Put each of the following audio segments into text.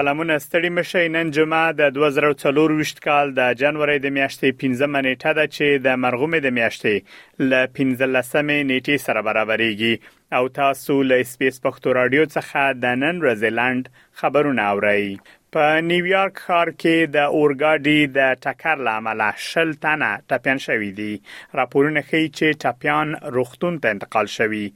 سلامونه ستړي مشه نن جمعه د 2024 کال د جنوري د میاشتې 15 نیټه ده چې د مرغومې د میاشتې ل 15مې نیټې سره برابرېږي او تاسو له اس بي اس پښتو راډیو څخه د نن ورځې لنډ خبرونه اورئ. په نیویارک ښار کې د اورګاډي د ټکر له امله شل تنه ټپیان شوي دي. راپورونه ښیي چې ټپیان روغتون ته انتقال شوي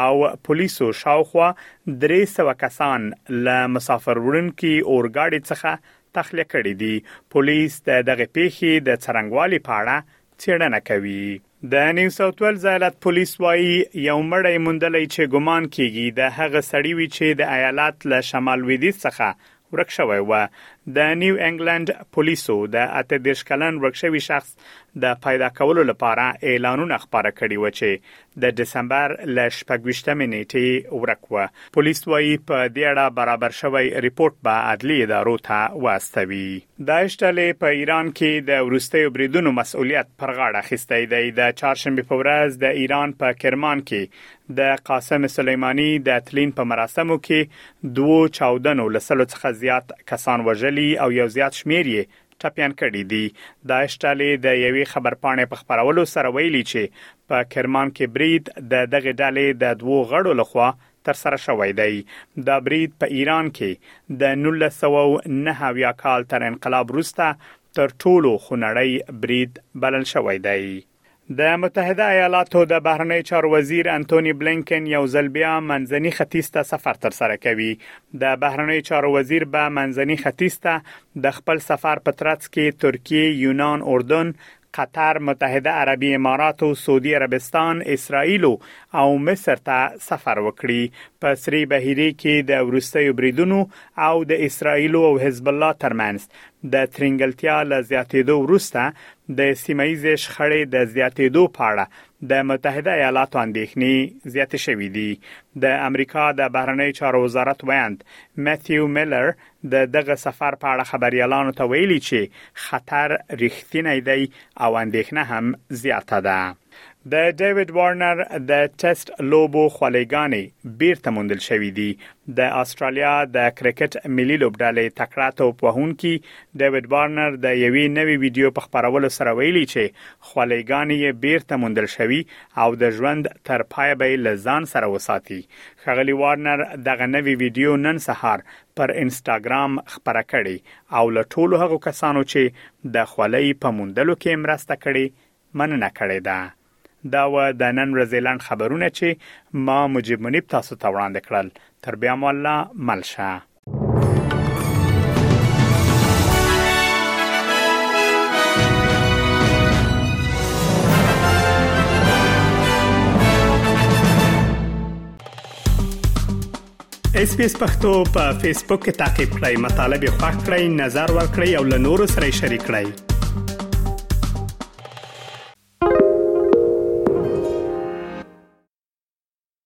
او پولیسو شاوخوا درې سوه کسان له مسافر وړونکي اورګاډي څخه تخلیه کړي دي. پولیس د دغې پېښې د څرنګوالي په اړه څېړنه کوي. د نیو ساوت ویلز ایالت پولیس وایي یو مړی موندلی چې ګمان کیږي د هغه سړی وی چې د ایالت له شمال لویدیځ څخه ورک شوی و د نیو انګلند پولیسو د اته دیش کلن ورک شوی شخص د پیدا کولو لپاره اعلانونه خبره کړی و چې د دسمبر ل شپږویشتمې نیټې ورک و پولیس وایي په دې اړه برابر شوی رپورټ به عدلی ادارو ته واستوي داعش ډلې په ایران کې د وروستیو بریدونو مسؤلیت پر غاړه اخیستی دی. د چهارشنبې په ورځ د ایران په کرمان کې د قاسم سلیماني د تلین په مراسمو کې دوو چاودنو له سلو څخه زیات کسان وژلي او یو زیات شمېر یې ټپیان کړي دي. داعش ډلې د یوې خبرپاڼې په خپرولو سره ویلي چې په کرمان کې برید د دغې ډلې د دوو غړو لخوا ترسره شوی دی. دا برید په ایران کې د نولس سوه او نهه اویا کال تر انقلاب وروسته تر ټولو خونړی برید بلل شوی دی. د متحده ایالاتو د بهرنیو چارو وزیر انتوني بلینکن یو ځل بیا منځني ختیځ ته سفر ترسره کوي. د بهرنیو چارو وزیر به منځني ختیځ ته د خپل سفر په ترڅ کې ترکیې، یونان، اردن، قطر، متحده عربي اماراتو، سعودي عربستان، اسرائیلو او مصر ته سفر وکړي. په سرې بحیرې کې د وروستیو بریدونو او د اسرائیلو او حزب الله ترمنځ د ترینګلتیا له زیاتیدو وروسته د سیمه ییزې شخړې د زیاتیدو په اړه د متحده ایالاتو اندیښنې زیاتې شوې دي. د امریکا د بهرنیو چارو وزارت ویاند متیو میلر د دغه سفر په اړه خبریالانو ته ویلي چې خطر رښتینی دی او اندېښنه هم زیاته ده. د ډیویډ وارنر د ټیسټ لوبو خولۍ ګانې بیرته موندل شوې دي. د اسټرالیا د کرکټ ملي لوبډلې تکړه توپ وهونکي ډیویډ وارنر د یوې نوې ویډیو په خپرولو سره ویلي چې خولۍ ګانې یې بیرته موندل شوي او د ژوند تر پایه به یې له ځان سره وساتي. ښاغلي وارنر دغه نوې ویډیو نن سهار پر انسټاګرام خپره کړې او له ټولو هغو کسانو چې د خولۍ په موندلو کې مرسته کړې مننه کړې ده. دا وه د نن ورځې لنډ خبرونه چې ما مجیب منیب تاسو ته وړاندې کړل. تر بیا مو الله مل شه. اس پی اس پختو په فیسبوک کې تا کې پلی مطلب یو فاک کړئ نظر ور کړئ او له نورو سره شریک کړئ